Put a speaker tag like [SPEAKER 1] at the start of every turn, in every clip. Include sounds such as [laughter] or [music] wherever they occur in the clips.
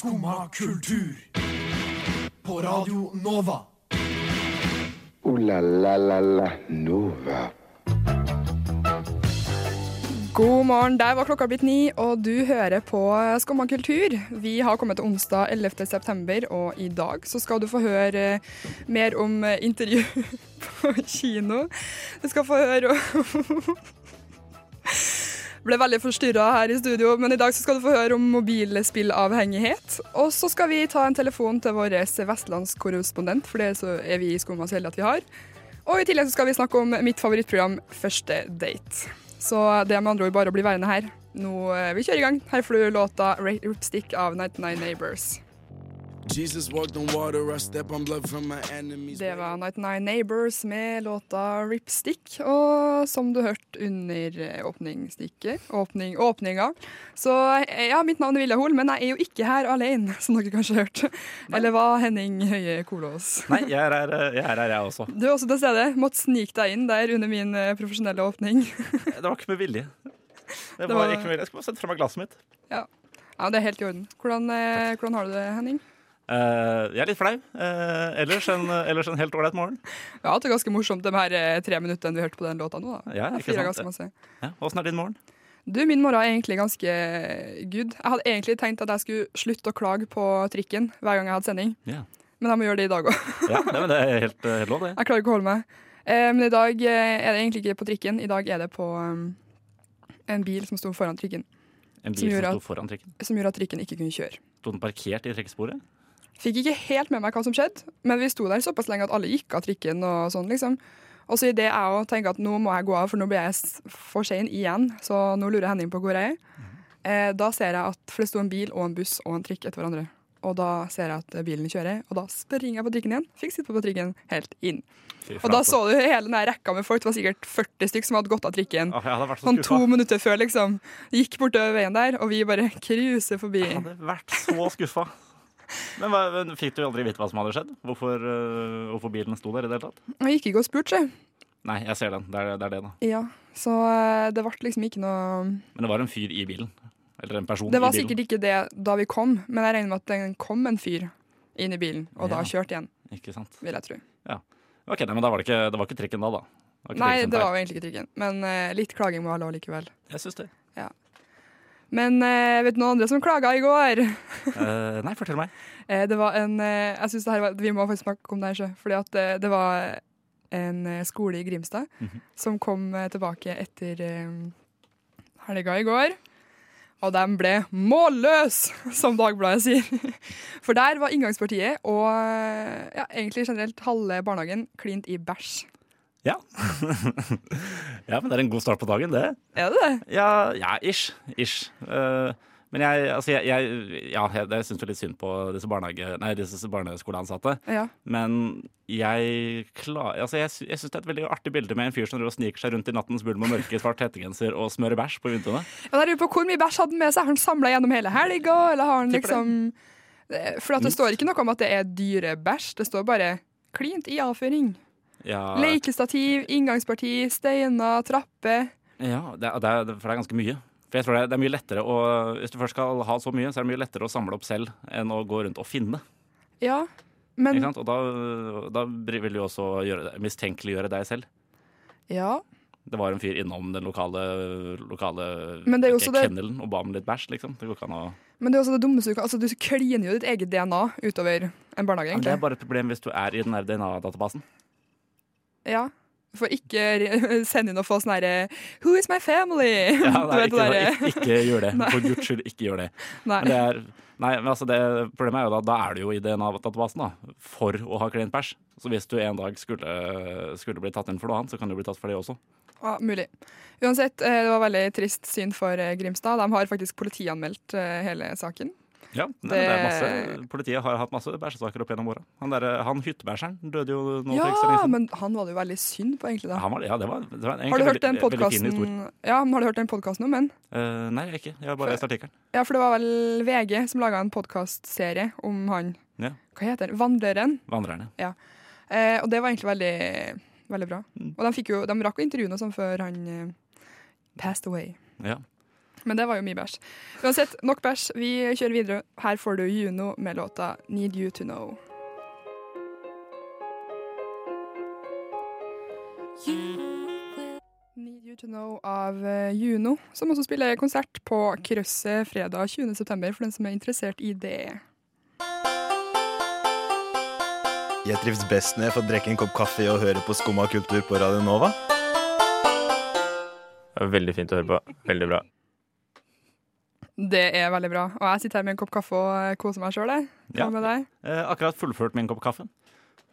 [SPEAKER 1] Skumma kultur. På Radio Nova.
[SPEAKER 2] O-la-la-la-la Nova.
[SPEAKER 3] God morgen, der var klokka blitt ni, og du hører på Skumma kultur. Vi har kommet til onsdag 11. september, og i dag så skal du få høre mer om intervju [laughs] på kino. Du skal få høre om Ble veldig forstyrra her i studio, men i dag skal du få høre om mobilspillavhengighet. Og så skal vi ta en telefon til vår vestlandskorrespondent, for det er vi i Skumma så heldige at vi har. Og i tillegg skal vi snakke om mitt favorittprogram Første date. Så det er med andre ord bare å bli værende her. Nå vil vi kjører i gang. Her får du låta 'Ripstick' av 99 Neighbors. Det var 99 Neighbors med låta 'Ripstick'. Og som du hørte under eh, åpningsstikket, åpning, åpninga Så eh, ja, mitt navn er Vilja Hol, men jeg er jo ikke her alene, [laughs] som dere kanskje hørte. Eller hva, Henning Høie Kolås?
[SPEAKER 4] Nei, jeg er her, jeg er her, jeg også.
[SPEAKER 3] Du er også til stede. Måtte snike deg inn der under min eh, profesjonelle åpning. [laughs]
[SPEAKER 4] Det var ikke med vilje. Det
[SPEAKER 3] Det
[SPEAKER 4] var
[SPEAKER 3] var-
[SPEAKER 4] ikke med vilje. Jeg skulle bare sette fra meg glasset mitt.
[SPEAKER 3] Ja, ja det er helt i orden. Hvordan, eh, hvordan har du det, Henning?
[SPEAKER 4] Eh, jeg er litt flau. Uh, ellers, en, ellers en helt ålreit morgen.
[SPEAKER 3] Ja, det er ganske morsomt de her eh, tre minuttene vi hørte på den låta nå. da.
[SPEAKER 4] Ja, ikke sant? Ja, Hvordan er din morgen?
[SPEAKER 3] Du, min morgen er egentlig ganske good. Jeg hadde egentlig tenkt at jeg skulle slutte å klage på trikken hver gang jeg hadde sending,
[SPEAKER 4] yeah.
[SPEAKER 3] men jeg må gjøre det i dag òg.
[SPEAKER 4] ja men det er helt, eh, helt lov, det.
[SPEAKER 3] Jeg klarer ikke å holde meg. Uh, men i dag eh, er det egentlig ikke på trikken. I dag er det på um, en bil som sto foran trikken,
[SPEAKER 4] En bil som,
[SPEAKER 3] som
[SPEAKER 4] sto foran trikken.
[SPEAKER 3] som gjorde at trikken ikke kunne kjøre.
[SPEAKER 4] Sto den parkert i trekksporet?
[SPEAKER 3] Fikk ikke helt med meg hva som skjedde, men vi sto der såpass lenge at alle gikk av trikken og sånn, liksom. Og så idet jeg òg tenker at nå må jeg gå av, for nå blir jeg for sein igjen, så nå lurer Henning på hvor jeg er. Eh, da ser jeg at For det sto en bil og en buss og en trikk etter hverandre. Og da ser jeg at bilen kjører, og da springer jeg på trikken igjen. Fikk sitte på trikken helt inn. Og da så du hele den rekka med folk. Det var sikkert 40 stykker som hadde gått av trikken.
[SPEAKER 4] Åh, vært så
[SPEAKER 3] Sånn to minutter før, liksom. Gikk bortover veien der, og vi bare cruiser forbi.
[SPEAKER 4] Jeg hadde vært så skuffa. Men, hva, men Fikk du aldri vite hva som hadde skjedd? Hvorfor, uh, hvorfor bilen sto der i det hele tatt?
[SPEAKER 3] Jeg gikk ikke og spurte, se.
[SPEAKER 4] Nei, jeg ser den. Det er det, er det da.
[SPEAKER 3] Ja, så eh, det ble liksom ikke noe
[SPEAKER 4] Men det var en fyr i bilen. Eller en person i bilen?
[SPEAKER 3] Det var sikkert ikke det da vi kom, men jeg regner med at det kom en fyr inn i bilen, og da kjørte igjen,
[SPEAKER 4] Ikke sant?
[SPEAKER 3] vil jeg tro. Ja.
[SPEAKER 4] Ok, nei, men da var det ikke, det var ikke trikken da, da. Det ikke
[SPEAKER 3] Nei, det var jo egentlig ikke trikken, men uh, litt klaging må ha lov likevel.
[SPEAKER 4] Jeg syns det.
[SPEAKER 3] Men eh, vet du noen andre som klaga i går?
[SPEAKER 4] uh, nei, fortell meg. [laughs]
[SPEAKER 3] Eh, det var en Jeg det var, Vi må faktisk snakke om det her, fordi at eh, det var en skole i Grimstad
[SPEAKER 4] Mhm.
[SPEAKER 3] som kom tilbake etter um, helga i går. Og de ble målløse, [laughs] som Dagbladet sier. [laughs] For der var inngangspartiet og ja, egentlig generelt halve barnehagen klint i bæsj.
[SPEAKER 4] Ja. [laughs] ja, men det er en god start på dagen, det.
[SPEAKER 3] Er det det?
[SPEAKER 4] Ja, ja ish. Ish. Uh, men jeg, altså, jeg, jeg, ja, jeg, jeg syns litt synd på disse, nei, disse barneskoleansatte.
[SPEAKER 3] Ja.
[SPEAKER 4] Men jeg klar, altså, jeg, jeg syns det er et veldig artig bilde med en fyr som sniker seg rundt i nattens bulm og mørke svart hettegenser og smører bæsj på vinduene.
[SPEAKER 3] Jeg lurer på Hvor mye bæsj hadde han med seg? Har han samla gjennom hele helga, eller har han liksom Eh, For at det står ikke noe om at det er dyrebæsj, det står bare klint i avføring.
[SPEAKER 4] Ja,
[SPEAKER 3] Lekestativ, inngangsparti, steiner, trappe.
[SPEAKER 4] ja det, er- det er, for det er ganske mye. For jeg tror det er, det er mye lettere å, Hvis du først skal ha så mye, så er det mye lettere å samle opp selv enn å gå rundt og finne.
[SPEAKER 3] Ja, men?
[SPEAKER 4] Og da, da vil du også gjøre det, mistenkeliggjøre deg selv.
[SPEAKER 3] Ja,
[SPEAKER 4] Det var en fyr innom den lokale, lokale
[SPEAKER 3] Men det er jo
[SPEAKER 4] ikke,
[SPEAKER 3] det-
[SPEAKER 4] kennelen og ba om litt bæsj, liksom. Det går ikke an å
[SPEAKER 3] men det er også det dummeste du kan Altså, du kliner jo ditt eget DNA utover en barnehage,
[SPEAKER 4] Men Det er bare et problem hvis du er i den DNA-databasen.
[SPEAKER 3] Ja. For ikke [laughs] send inn og få sånn herre Who is my family? [laughs]
[SPEAKER 4] Ja, nei, [laughs]
[SPEAKER 3] vet
[SPEAKER 4] ikke, ikke, ikke gjør det. For guds skyld, ikke gjør det.
[SPEAKER 3] Nei.
[SPEAKER 4] Men det er, nei, men altså det, problemet er jo da, da er du jo i DNA-databasen da, for å ha klint pers. Så hvis du en dag skulle, skulle bli tatt inn for noe annet, så kan du bli tatt for det også.
[SPEAKER 3] Ja, mulig. Uansett, eh, det var veldig trist syn for eh, Grimstad. De har faktisk politianmeldt eh, hele saken.
[SPEAKER 4] Ja, nei,
[SPEAKER 3] Det-
[SPEAKER 4] er masse, Politiet har hatt masse bæsjesaker opp gjennom åra. Han, der- han hyttebæsjeren døde jo nå for ikke
[SPEAKER 3] Ja, men han var det jo veldig synd på, egentlig. da.
[SPEAKER 4] Han var, ja, det var, det var
[SPEAKER 3] Har du hørt den podkasten ja, har du hørt den podkasten om den?
[SPEAKER 4] Uh, nei, jeg ikke. Jeg har bare lest artikkelen.
[SPEAKER 3] Ja, for det var vel VG som laga en podkastserie om han.
[SPEAKER 4] Ja.
[SPEAKER 3] Hva heter den? Vandreren.
[SPEAKER 4] Vandreren,
[SPEAKER 3] ja. Uh, og det var egentlig veldig, veldig bra.
[SPEAKER 4] Mm.
[SPEAKER 3] Og de, jo, de rakk å intervjue sånn før han uh, passed away.
[SPEAKER 4] Ja.
[SPEAKER 3] Men det var jo mye bæsj. Uansett, nok bæsj. Vi kjører videre. Her får du Juno med låta 'Need You To Know'. Need You To Know av eh, Juno, som også spiller konsert på Krøsset fredag 20.9. for den som er interessert i det.
[SPEAKER 5] Jeg trives best når jeg får drikke en kopp kaffe og høre på Skumma kultur på Radio Nova.
[SPEAKER 6] Veldig fint å høre på. Veldig bra.
[SPEAKER 3] Det er veldig bra. Og jeg sitter her med en kopp kaffe og eh, koser meg sjøl.
[SPEAKER 4] Ja. Eh, akkurat fullført min kopp kaffe.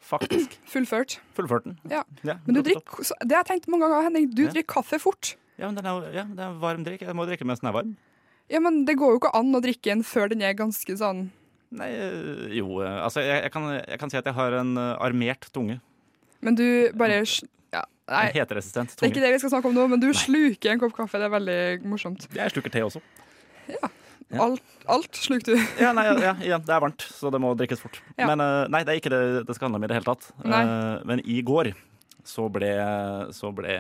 [SPEAKER 4] Faktisk. [clears throat]
[SPEAKER 3] Fullført.
[SPEAKER 4] Fullført den.
[SPEAKER 3] Ja.
[SPEAKER 4] Ja,
[SPEAKER 3] Men du drikker, det har jeg tenkt mange ganger, Henning, du
[SPEAKER 4] Ja.
[SPEAKER 3] drikker kaffe fort.
[SPEAKER 4] Ja, men den er, ja, det er varm drikk. Jeg må drikke mens den er varm.
[SPEAKER 3] Ja, men det går jo ikke an å drikke den før den er ganske sånn
[SPEAKER 4] Nei, eh, jo eh, Altså, jeg, jeg, kan, jeg kan si at jeg har en armert tunge.
[SPEAKER 3] Men du bare ja, Nei,
[SPEAKER 4] En
[SPEAKER 3] det er ikke det vi skal snakke om nå, men du sluker en kopp kaffe. Det er veldig morsomt.
[SPEAKER 4] Jeg sluker te også. Ja.
[SPEAKER 3] Alt, alt slukte du.
[SPEAKER 4] Ja, nei, ja, igjen, det er varmt, så det må drikkes fort.
[SPEAKER 3] Ja.
[SPEAKER 4] Men eh, nei, det er ikke det det skal handle om i det hele tatt.
[SPEAKER 3] Nei.
[SPEAKER 4] Eh, men i går så ble, så ble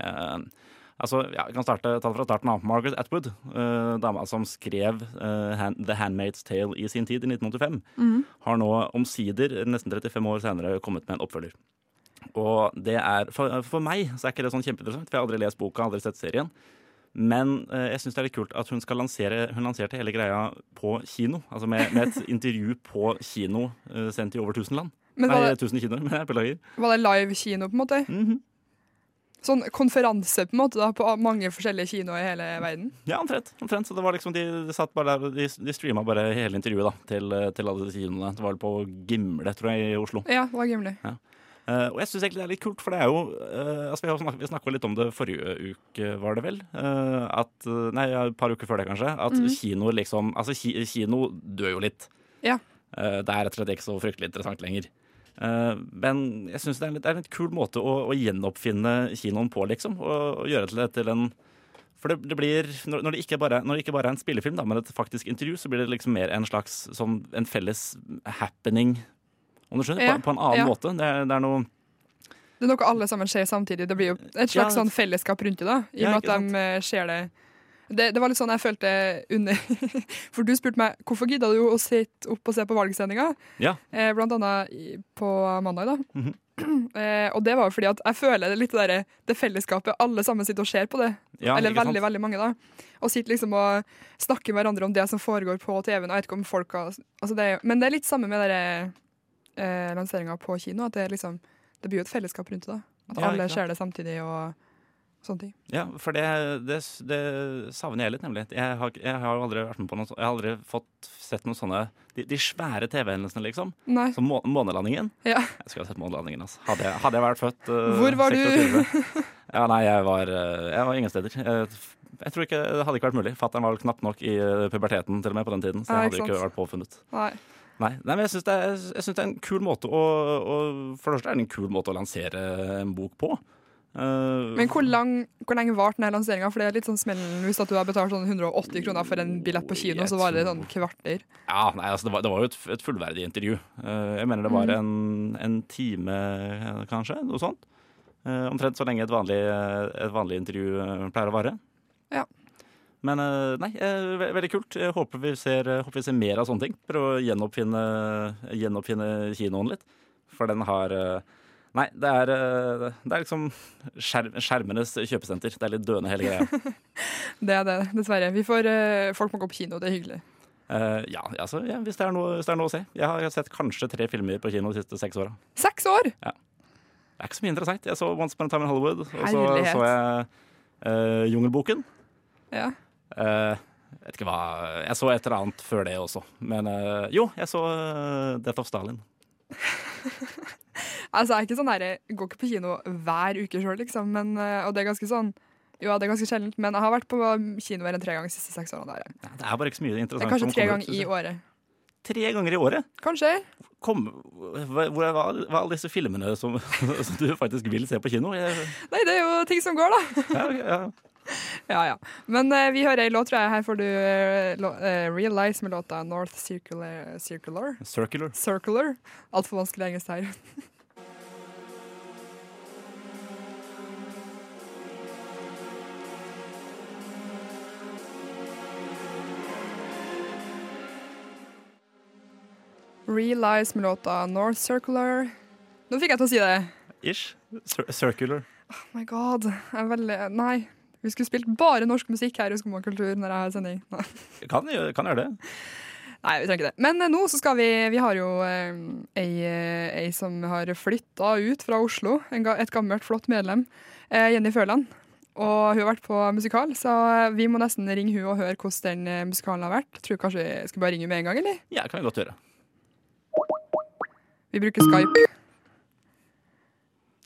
[SPEAKER 4] Altså, ja, jeg kan starte, ta det fra starten av. Margaret Atwood, eh, dama som skrev Han- The Handmaid's Tale i sin tid, i 1985,
[SPEAKER 3] mm.
[SPEAKER 4] har nå omsider, nesten 35 år senere, kommet med en oppfølger. Og det er, for, for meg så er ikke det sånn kjempeinteressant, for jeg har aldri lest boka, aldri sett serien. Men eh, jeg syns det er litt kult at hun skal lansere Hun lanserte hele greia på kino. Altså med, med et intervju på kino eh, sendt i over 1000 land.
[SPEAKER 3] Men
[SPEAKER 4] Nei,
[SPEAKER 3] det,
[SPEAKER 4] 1000 kinoer, men jeg beklager.
[SPEAKER 3] var det live kino, på en måte?
[SPEAKER 4] Mhm.
[SPEAKER 3] Sånn konferanse på en måte da, på mange forskjellige kinoer i hele verden?
[SPEAKER 4] Ja, omtrent. omtrent. Så det var liksom, de, de satt bare der, de, de streama bare hele intervjuet da, til, eh, til alle disse kinoene. Det var på Gimle, tror jeg, i Oslo.
[SPEAKER 3] Ja, det var gimli.
[SPEAKER 4] Eh, og jeg syns egentlig det er litt kult, for det er jo uh, altså Vi, snakket, vi snakka litt om det forrige uke, var det vel? Uh, at, nei, et par uker før det, kanskje. At
[SPEAKER 3] mm.
[SPEAKER 4] kino liksom Altså, ki, kino dør jo litt.
[SPEAKER 3] Ja.
[SPEAKER 4] Det er rett og slett ikke så fryktelig interessant lenger. Men jeg syns det, det er en litt kul måte å, å gjenoppfinne kinoen på, liksom. Og, og gjøre det til en For det, det blir når, når, det ikke bare, når det ikke bare er en spillefilm, da, men et faktisk intervju, så blir det liksom mer en slags sånn en felles happening. Om du skjønner?
[SPEAKER 3] Ja,
[SPEAKER 4] På, på en annen
[SPEAKER 3] ja.
[SPEAKER 4] måte. Det det er noe
[SPEAKER 3] Det er noe alle sammen ser samtidig. Det blir jo et slags
[SPEAKER 4] Ja.
[SPEAKER 3] sånn fellesskap rundt det, da. I og med at de eh, ser det. det. Det var litt sånn jeg følte under [laughs] For du spurte meg hvorfor gidda du å sitte opp og se på valgsendinga,
[SPEAKER 4] Ja.
[SPEAKER 3] eh, blant annet på mandag, da.
[SPEAKER 4] Mhm. [clears throat]
[SPEAKER 3] eh, og det var jo fordi at jeg føler det litt det, der, det fellesskapet. Alle sammen sitter og ser på det.
[SPEAKER 4] Ja,
[SPEAKER 3] Eller veldig, veldig mange, da. Og sitter liksom og snakker med hverandre om det som foregår på TV-en. Jeg vet ikke om folk har altså det Men det er litt samme med dere, eh, lanseringa på kino. At det, liksom, det blir jo et fellesskap rundt det. At
[SPEAKER 4] Ja,
[SPEAKER 3] alle ser det samtidig og sånne ting.
[SPEAKER 4] Ja, for det, det, det savner jeg litt, nemlig. Jeg har, jeg har aldri vært med på noe Jeg har aldri fått sett noen sånne De, de svære TV-hendelsene, liksom.
[SPEAKER 3] Nei.
[SPEAKER 4] Som må, månelandingen.
[SPEAKER 3] Ja.
[SPEAKER 4] Jeg skulle ha sett månelandingen, altså. Hadde jeg, hadde jeg vært født uh,
[SPEAKER 3] Hvor var du?
[SPEAKER 4] Ja, nei, jeg var, eh, jeg var ingen steder. Jeg, jeg tror ikke Det hadde ikke vært mulig. Fatter'n var vel knapt nok i eh, puberteten til og med på den tiden, så jeg hadde ikke vært påfunnet.
[SPEAKER 3] Nei.
[SPEAKER 4] Nei, nei men jeg syns det, det er en kul måte å, å For det første er det en kul måte å lansere en bok på. Uh,
[SPEAKER 3] Men hvor, lang, hvor lenge varte denne lanseringa? For det er litt sånn smellen hvis du har betalt sånn 180 kroner for en billett på kino, så varer det sånn kvarter.
[SPEAKER 4] Ja, nei, altså det, var, det var jo et, et fullverdig intervju. Uh, jeg mener det var
[SPEAKER 3] Mm.
[SPEAKER 4] en, en time, kanskje. Noe sånt. Uh, omtrent så lenge et vanlig, et vanlig intervju pleier å vare.
[SPEAKER 3] Ja.
[SPEAKER 4] Men eh, nei, eh, ve veldig kult. Jeg håper vi, ser, eh, håper vi ser mer av sånne ting. Prøve å gjenoppfinne, gjenoppfinne kinoen litt. For den har Nei, det er, det er liksom skjerm, skjermenes kjøpesenter. Det er litt døende hele greia. [laughs]
[SPEAKER 3] Det er det, dessverre. Vi får, folk må gå på kino, det er hyggelig.
[SPEAKER 4] Uh, ja, altså, ja hvis, det er noe, hvis det er noe å se. Jeg har sett kanskje tre filmer på kino de siste seks åra.
[SPEAKER 3] Seks år! Ja.
[SPEAKER 4] Det er ikke så mye interessant. Jeg så Once Upon a Time in Hollywood, og så
[SPEAKER 3] Herlighet.
[SPEAKER 4] så jeg uh, Jungelboken.
[SPEAKER 3] Ja.
[SPEAKER 4] Eh, vet ikke hva Jeg så et eller annet før det også. Men eh, jo, jeg så eh, Death of Stalin. [laughs]
[SPEAKER 3] Altså, jeg er ikke sånn der, jeg går ikke på kino hver uke sjøl, liksom. Men, og det er ganske sånn Jo, det er ganske sjeldent, men jeg har vært på kino mer enn tre ganger de siste seks årene. Der.
[SPEAKER 4] Ja, Det er bare ikke så mye
[SPEAKER 3] Det er kanskje tre ganger i året.
[SPEAKER 4] Tre ganger i året?
[SPEAKER 3] Kanskje.
[SPEAKER 4] Kom, hva- hvor er hva, hva er alle disse filmene som, [laughs] som du faktisk vil se på kino? Jeg,
[SPEAKER 3] Nei, det er jo ting som går, da.
[SPEAKER 4] ja, ja. [laughs]
[SPEAKER 3] ja, ja. Men uh, vi hører ei låt, tror jeg. Her får du uh, 'Realize' med låta 'North Circular'. Circular.
[SPEAKER 4] Circular.
[SPEAKER 3] Circular. Altfor vanskelig engelsk her. [laughs] Realize med låta 'North Circular'. Nå fikk jeg til å si det.
[SPEAKER 4] Ish. Circular.
[SPEAKER 3] Oh my god. Jeg er veldig Nei. Vi skulle spilt bare norsk musikk her i Skumma kultur når jeg har sending.
[SPEAKER 4] Kan, kan gjøre det.
[SPEAKER 3] Nei, vi trenger ikke det. Men eh, nå så skal vi Vi har jo eh, ei, eh, ei som har flytta ut fra Oslo. En, ga- et gammelt, flott medlem. Eh, Jenny Føland. Og hun har vært på musikal, så eh, vi må nesten ringe hun og høre hvordan den musikalen har vært. Tror kanskje jeg skal bare ringe henne med en gang, eller?
[SPEAKER 4] Ja, kan vi godt gjøre.
[SPEAKER 3] Vi bruker Skype.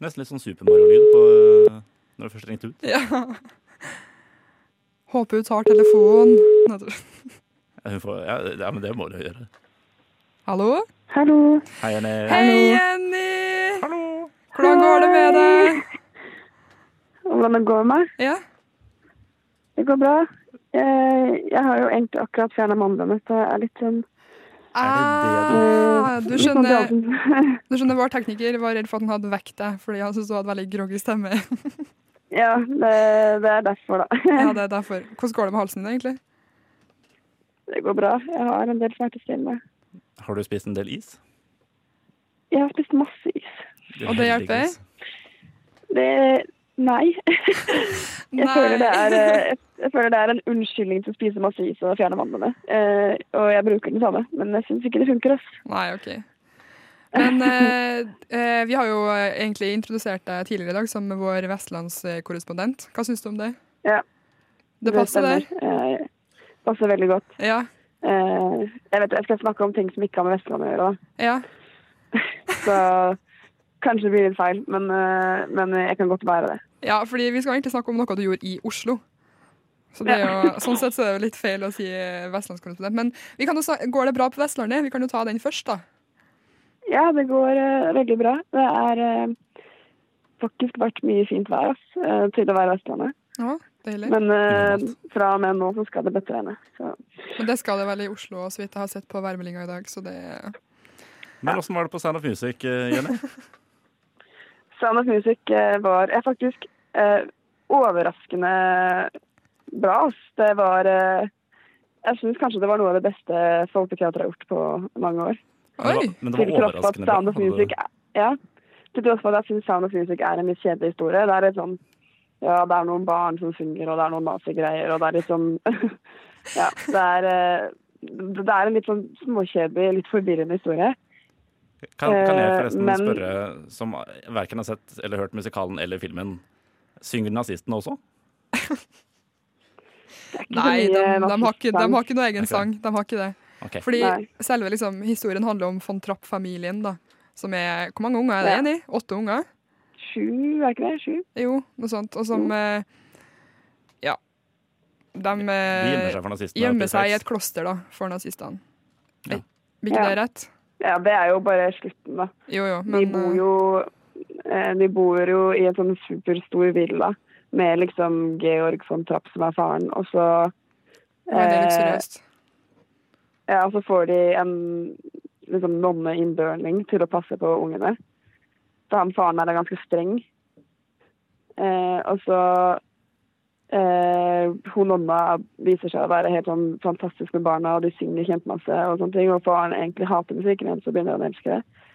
[SPEAKER 4] Nesten litt sånn Super Mario-lyd øh, når du først ringte ut.
[SPEAKER 3] Ja. Håper hun tar telefonen.
[SPEAKER 4] Ja, hun får, ja, ja, men det må du gjøre.
[SPEAKER 3] Hallo?
[SPEAKER 7] Hallo.
[SPEAKER 4] Hei, Jenny.
[SPEAKER 3] Hei, Jenny! Hvordan går det med deg?
[SPEAKER 7] Hvordan det går med meg?
[SPEAKER 3] Ja.
[SPEAKER 7] Det går bra. Jeg, jeg har jo egentlig akkurat fjerna mandlene, så jeg er litt sånn
[SPEAKER 3] Ah, du
[SPEAKER 7] litt sånn
[SPEAKER 3] skjønner, [laughs] du skjønner, vår tekniker var redd for at han hadde vekt deg, fordi han syntes du hadde veldig groggy stemme. [laughs]
[SPEAKER 7] Ja, det, det er derfor, da. [laughs]
[SPEAKER 3] Ja, det er derfor. Hvordan går det med halsen din, egentlig?
[SPEAKER 7] Det går bra. Jeg har en del smertestillende.
[SPEAKER 4] Har du spist en del is?
[SPEAKER 7] Jeg har spist masse is.
[SPEAKER 4] Det
[SPEAKER 3] Og det hjelper?
[SPEAKER 7] Det Nei. [laughs] Jeg,
[SPEAKER 3] Nei.
[SPEAKER 7] Føler det er, eh, jeg, jeg føler det er en unnskyldning til å spise masse is og fjerne mandlene. Eh, og jeg bruker den samme, men jeg syns ikke det funker. ass.
[SPEAKER 3] Nei, OK. Men eh, eh, vi har jo eh, egentlig introdusert deg tidligere i dag som vår vestlandskorrespondent. Hva syns du om det?
[SPEAKER 7] Ja.
[SPEAKER 3] Det passer der.
[SPEAKER 7] Det Eh, passer veldig godt.
[SPEAKER 3] Ja.
[SPEAKER 7] Eh, jeg vet jeg skal snakke om ting som ikke har med Vestlandet å gjøre, da.
[SPEAKER 3] Ja. [laughs]
[SPEAKER 7] Så kanskje det blir litt feil, men, men jeg kan godt være det.
[SPEAKER 3] ja, fordi vi skal egentlig snakke om noe du gjorde i Oslo. Så det er jo, sånn sett så er det jo litt feil å si vestlandskorrespondent. Men vi kan jo, går det bra på Vestlandet? Vi kan jo ta den først, da.
[SPEAKER 7] Ja, det går uh, veldig bra. Det er uh, faktisk vært mye fint vær ass, uh, til å være Vestlandet.
[SPEAKER 3] Ja, deilig.
[SPEAKER 7] Men eh, fra og med nå så skal det bedre Så
[SPEAKER 3] Men det skal det vel i Oslo, så vidt jeg har sett på værmeldinga i dag. Så det
[SPEAKER 4] Men åssen var det på Sound of Music, Jenny? [laughs]
[SPEAKER 7] Sound of Music eh, var er faktisk eh, overraskende bra. ass. Det var eh, Jeg syns kanskje det var noe av det beste folketeatret har gjort på mange år.
[SPEAKER 4] Men det var, men det var overraskende bra.
[SPEAKER 7] Sound of Music Ja. Til tross for at jeg syns Sound of Music er en litt kjedelig historie. Det er litt sånn Ja, det er noen barn som synger, og det er noen nazigreier, og det er litt sånn [laughs] Ja, det er eh, det er en litt sånn småkjedelig, litt forvirrende historie.
[SPEAKER 4] Kan, kan jeg
[SPEAKER 7] Eh,
[SPEAKER 4] forresten
[SPEAKER 7] men-
[SPEAKER 4] spørre, som verken har sett eller hørt musikalen eller filmen, synger nazistene også?
[SPEAKER 3] Nei, de, de, har ikke, de har ikke noe egen
[SPEAKER 4] okay.
[SPEAKER 3] sang. De har ikke det.
[SPEAKER 4] Ok.
[SPEAKER 3] Fordi
[SPEAKER 7] Nei.
[SPEAKER 3] selve liksom, historien handler om von Trapp-familien, da. Som er Hvor mange unger er det
[SPEAKER 7] Ja.
[SPEAKER 3] igjen i? Åtte unger?
[SPEAKER 7] Sju, er ikke det? Sju?
[SPEAKER 3] Jo, noe sånt. Og som eh, Ja. De
[SPEAKER 4] De gjemmer
[SPEAKER 3] eh,
[SPEAKER 4] seg for nazistene.
[SPEAKER 3] gjemmer seg i et kloster, da, for nazistene.
[SPEAKER 4] Ja.
[SPEAKER 3] Eh, Blir ikke
[SPEAKER 7] Ja.
[SPEAKER 3] det rett?
[SPEAKER 7] Ja, det er jo bare slutten, da.
[SPEAKER 3] Jo, jo,
[SPEAKER 7] De bor
[SPEAKER 3] eh,
[SPEAKER 7] jo eh, De bor jo i en sånn superstor villa med liksom Georg von Trapp som er faren, og så
[SPEAKER 3] veldig
[SPEAKER 7] eh,
[SPEAKER 3] luksuriøst.
[SPEAKER 7] Ja, og så får de en liksom nonneinnbørning til å passe på ungene. Så han faren er ganske streng. Eh, og så eh, Hun nonna viser seg å være helt sånn fantastisk med barna, og de synger kjempemasse, og sånne ting, og faren egentlig hater musikken, hennes så begynner han å elske det.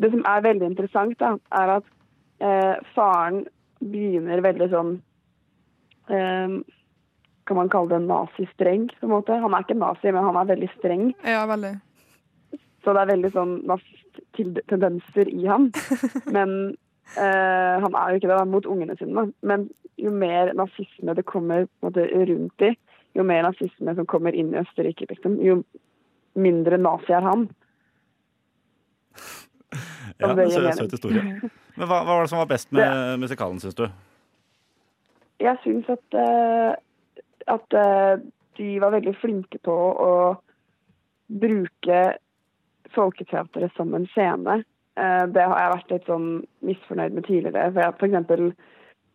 [SPEAKER 7] Det som er veldig interessant, da, er at eh, faren begynner veldig sånn Kan man kalle det nazistreng, på en måte. Han er ikke nazi, men han er veldig streng.
[SPEAKER 3] Ja, veldig.
[SPEAKER 7] Så det er veldig sånn nazist-tendenser i han. [laughs] Men eh, han er jo ikke det da, mot ungene sine. da. Men jo mer nazisme det kommer på en måte, rundt i, jo mer nazisme som kommer inn i Østerrike, liksom, jo mindre nazi er han.
[SPEAKER 4] Ja,
[SPEAKER 7] det er en
[SPEAKER 4] søt historie. Men hva, hva var det som var best med musikalen, syns du?
[SPEAKER 7] Jeg syns at, eh, at eh, de var veldig flinke på å bruke Folketeatret som en scene. Eh, det har jeg vært litt sånn misfornøyd med tidligere. For, jeg, for eksempel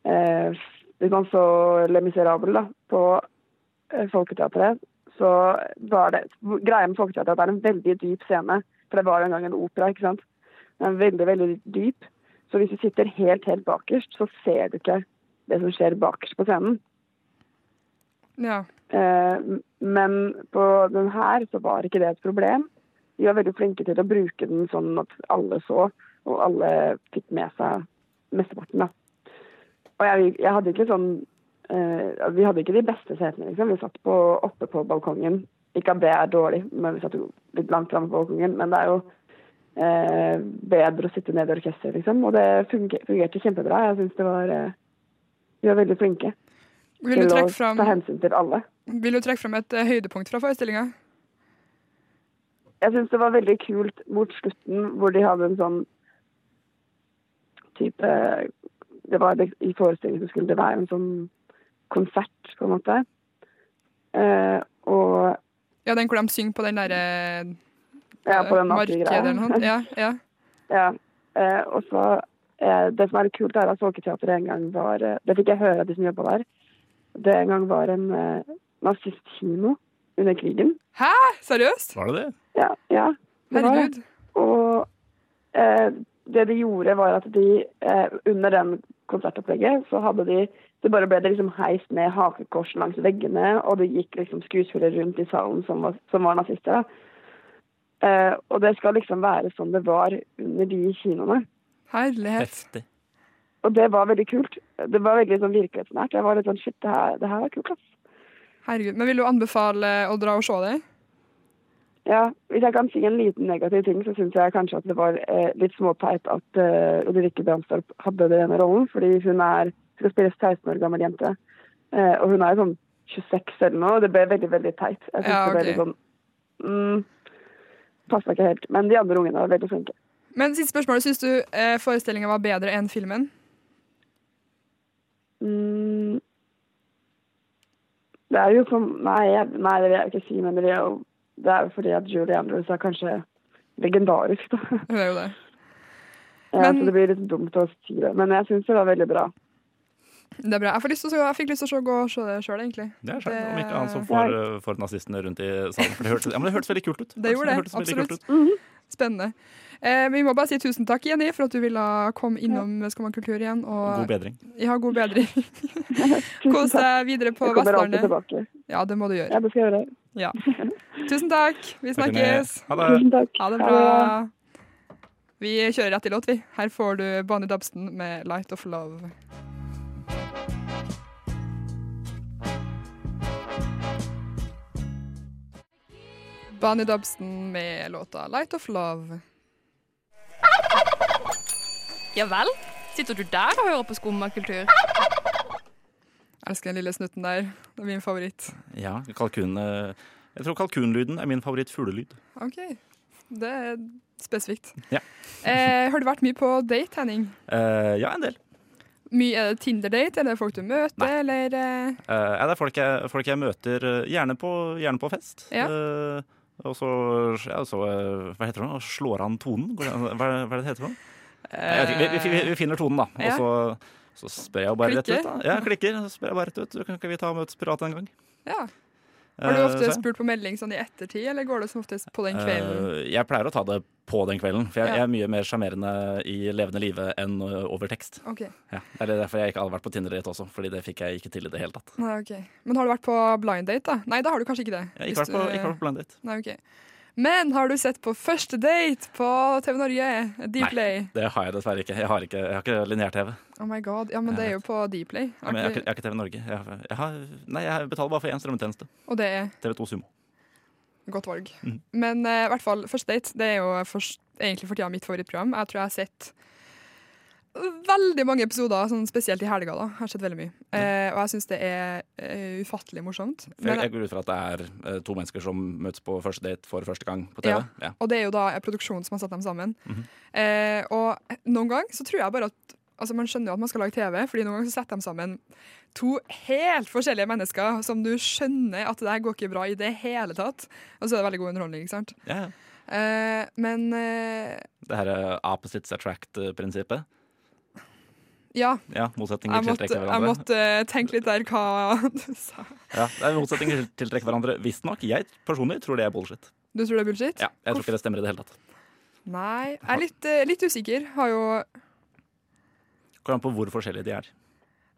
[SPEAKER 7] eh, hvis man så Le Miserable på Folketeatret, så var det Greia med Folketeatret er at det er en veldig dyp scene. For det var en gang en opera, ikke sant. Den er veldig, veldig dyp. Så hvis du sitter helt, helt bakerst, så ser du ikke det som skjer bakerst på scenen.
[SPEAKER 3] Ja.
[SPEAKER 7] Eh, men på den her så var ikke det et problem. de var veldig flinke til å bruke den sånn at alle så, og alle fikk med seg mesteparten. da. Og jeg, jeg hadde ikke sånn eh, Vi hadde ikke de beste setene, liksom. Vi satt på, oppe på balkongen. Ikke at det er dårlig, men vi satt jo litt langt framme på balkongen. Men det er jo eh, bedre å sitte nede i orkesteret, liksom. Og det funger, fungerte kjempebra. Jeg syns det var eh, De var veldig flinke til å
[SPEAKER 3] fram,
[SPEAKER 7] ta hensyn til alle.
[SPEAKER 3] vil du trekke fram et eh, høydepunkt fra forestillinga?
[SPEAKER 7] Jeg syns det var veldig kult mot slutten, hvor de hadde en sånn type Det var I forestillingen så skulle det være en sånn konsert, på en måte. Eh, og
[SPEAKER 3] Ja, den hvor de synger på den derre
[SPEAKER 7] ja, på den
[SPEAKER 3] markedet? Ja, ja. [laughs]
[SPEAKER 7] Ja. Eh, og så eh, Det som er kult, er at Folketeatret en gang var eh, Det fikk jeg høre av de som jobba der. Det en gang var en eh, nazistkino under krigen.
[SPEAKER 3] Hæ? Seriøst?
[SPEAKER 4] Var det det?
[SPEAKER 7] Ja. ja det var det.
[SPEAKER 3] Herregud.
[SPEAKER 7] Og eh, det de gjorde, var at de eh, under den konsertopplegget så hadde de det bare ble det liksom heist ned hakekors langs veggene, og det gikk liksom skuespillere rundt i salen som var, som var nazister. da. Eh, og det skal liksom være sånn det var under de kinoene.
[SPEAKER 3] Herlighet.
[SPEAKER 4] Heftig.
[SPEAKER 7] Og det var veldig kult. Det var veldig sånn virkelighetsnært. Jeg var litt sånn shit, det her, det her var kult, ass.
[SPEAKER 3] Herregud. Men vil du anbefale å dra og se det?
[SPEAKER 7] Ja, hvis jeg kan si en liten negativ ting, så syns jeg kanskje at det var eh, litt småteit at eh, Ulrikke Brandstorp hadde denne rollen, fordi hun er skal spille 16 år gammel jente. Eh, og hun er sånn 26 eller noe, og det ble veldig, veldig teit. Jeg synes
[SPEAKER 3] Ja,
[SPEAKER 7] det ble litt sånn mm, Passa ikke helt. Men de andre ungene var veldig flinke.
[SPEAKER 3] Men siste spørsmål. Syns du eh, forestillinga var bedre enn filmen?
[SPEAKER 7] Mm, det er jo for Nei, jeg, nei, det vil jeg ikke si, men det jo det er jo fordi at Julie Andrews er kanskje legendarisk, da.
[SPEAKER 3] Det er jo det.
[SPEAKER 7] Ja, så det blir litt dumt å si det. Men jeg syns det var veldig bra.
[SPEAKER 3] Det er bra. Jeg, får lyst til å, jeg fikk lyst til å gå og se det sjøl, egentlig.
[SPEAKER 4] Det er skjønt,
[SPEAKER 3] Det-
[SPEAKER 4] om ikke annet så får, uh, får nazistene rundt i salen. For det hørtes, ja, men det hørtes veldig kult ut.
[SPEAKER 3] Det gjorde det,
[SPEAKER 4] hørtes absolutt. Mm
[SPEAKER 3] absolutt. Spennende. Eh, vi må bare si tusen takk, Jenny, for at du ville komme innom Skumma kultur igjen. Og
[SPEAKER 4] God bedring.
[SPEAKER 3] Ja, god bedring. [laughs] Kos deg videre på
[SPEAKER 7] Jeg kommer alltid tilbake.
[SPEAKER 3] Ja, det må du gjøre.
[SPEAKER 7] Ja, det skal jeg gjøre.
[SPEAKER 3] Ja. [laughs] Tusen takk. Vi snakkes.
[SPEAKER 4] Ha det.
[SPEAKER 7] Tusen takk.
[SPEAKER 3] Ha det bra. Vi kjører rett i låt, vi. Her får du Bonnie Dabsten med 'Light of Love'. Bonnie Dobson med låta 'Light of Love'.
[SPEAKER 8] Ja vel? Sitter du der og hører på skummakultur?
[SPEAKER 3] Elsker den lille snutten der. Det er min favoritt.
[SPEAKER 4] Ja, kalkun eh, Jeg tror kalkunlyden er min favoritt-fuglelyd.
[SPEAKER 3] OK. Det er spesifikt.
[SPEAKER 4] Ja. [laughs]
[SPEAKER 3] Eh, har du vært mye på date, Henning?
[SPEAKER 4] Eh, ja, en del.
[SPEAKER 3] Mye Er det Tinder-date, er det folk du møter,
[SPEAKER 4] Nei.
[SPEAKER 3] eller eh,
[SPEAKER 4] Eh, det er folk jeg, folk jeg møter eh, gjerne på, gjerne på fest.
[SPEAKER 3] Ja.
[SPEAKER 4] Eh, og så, ja, så Hva heter det? nå? Slår han tonen? Hva, hva er det det heter vi, vi, vi finner tonen, da. Og så, så spør jeg bare
[SPEAKER 3] Klikker?
[SPEAKER 4] rett ut. da. Ja, klikker. Så spør jeg bare rett ut. Kan ikke vi ta og møtes en gang?
[SPEAKER 3] Ja. Har du
[SPEAKER 4] Eh,
[SPEAKER 3] ofte spurt på melding sånn i ettertid, eller går det som oftest på den kvelden?
[SPEAKER 4] Eh, jeg pleier å ta det på den kvelden, for jeg,
[SPEAKER 3] Ja.
[SPEAKER 4] jeg er mye mer sjarmerende i levende live enn eh, over tekst.
[SPEAKER 3] OK.
[SPEAKER 4] Ja. Det er derfor jeg ikke har vært på Tinder-date også, Fordi det fikk jeg ikke til i det hele tatt.
[SPEAKER 3] Nei, ok. Men har du vært på blind date, da? Nei, da har du kanskje ikke det.
[SPEAKER 4] Jeg har ikke vært på, ikke vært på blind date.
[SPEAKER 3] Nei, ok. Men har du sett på Første date på TV Norge? Dplay?
[SPEAKER 4] Det har jeg dessverre ikke. Jeg har ikke, jeg har ikke lineær-TV.
[SPEAKER 3] Oh my god. Ja, men det er jo på Dplay.
[SPEAKER 4] Ja, jeg, har ikke- jeg har ikke TV Norge. Jeg, har- jeg, har, nei, jeg betaler bare for én strømmetjeneste.
[SPEAKER 3] Og det er
[SPEAKER 4] TV2 Sumo.
[SPEAKER 3] godt valg.
[SPEAKER 4] Mm.
[SPEAKER 3] Men eh, i hvert fall Første date det er jo for, egentlig for tida mitt favorittprogram. Jeg tror jeg har sett veldig mange episoder, sånn spesielt i helga. da. Jeg har sett veldig mye. Eh, og jeg syns det er eh, ufattelig morsomt.
[SPEAKER 4] For jeg, går ut fra at det er eh, to mennesker som møtes på første date for første gang på TV.
[SPEAKER 3] Ja.
[SPEAKER 4] Ja.
[SPEAKER 3] Og det er jo da produksjonen som har satt dem sammen.
[SPEAKER 4] Mhm.
[SPEAKER 3] eh, og noen ganger så tror jeg bare at Altså Man skjønner jo at man skal lage TV, Fordi noen ganger så setter de sammen to helt forskjellige mennesker som du skjønner at det der går ikke bra i det hele tatt. Og så er det veldig god underholdning, ikke sant?
[SPEAKER 4] Ja, ja.
[SPEAKER 3] Eh, men eh,
[SPEAKER 4] Det her er opposites attract-prinsippet.
[SPEAKER 3] Ja,
[SPEAKER 4] Ja, motsetninger
[SPEAKER 3] jeg måtte,
[SPEAKER 4] tiltrekker
[SPEAKER 3] jeg måtte eh, tenke litt der hva [laughs] du sa.
[SPEAKER 4] Ja, det er motsetninger tiltrekker hverandre, visstnok. Jeg personlig tror det er bullshit.
[SPEAKER 3] Du tror det er bullshit?
[SPEAKER 4] Ja, jeg tror ikke det stemmer i det hele tatt.
[SPEAKER 3] Nei, jeg er litt, eh, litt usikker. Har jo
[SPEAKER 4] Går an på hvor forskjellige de er.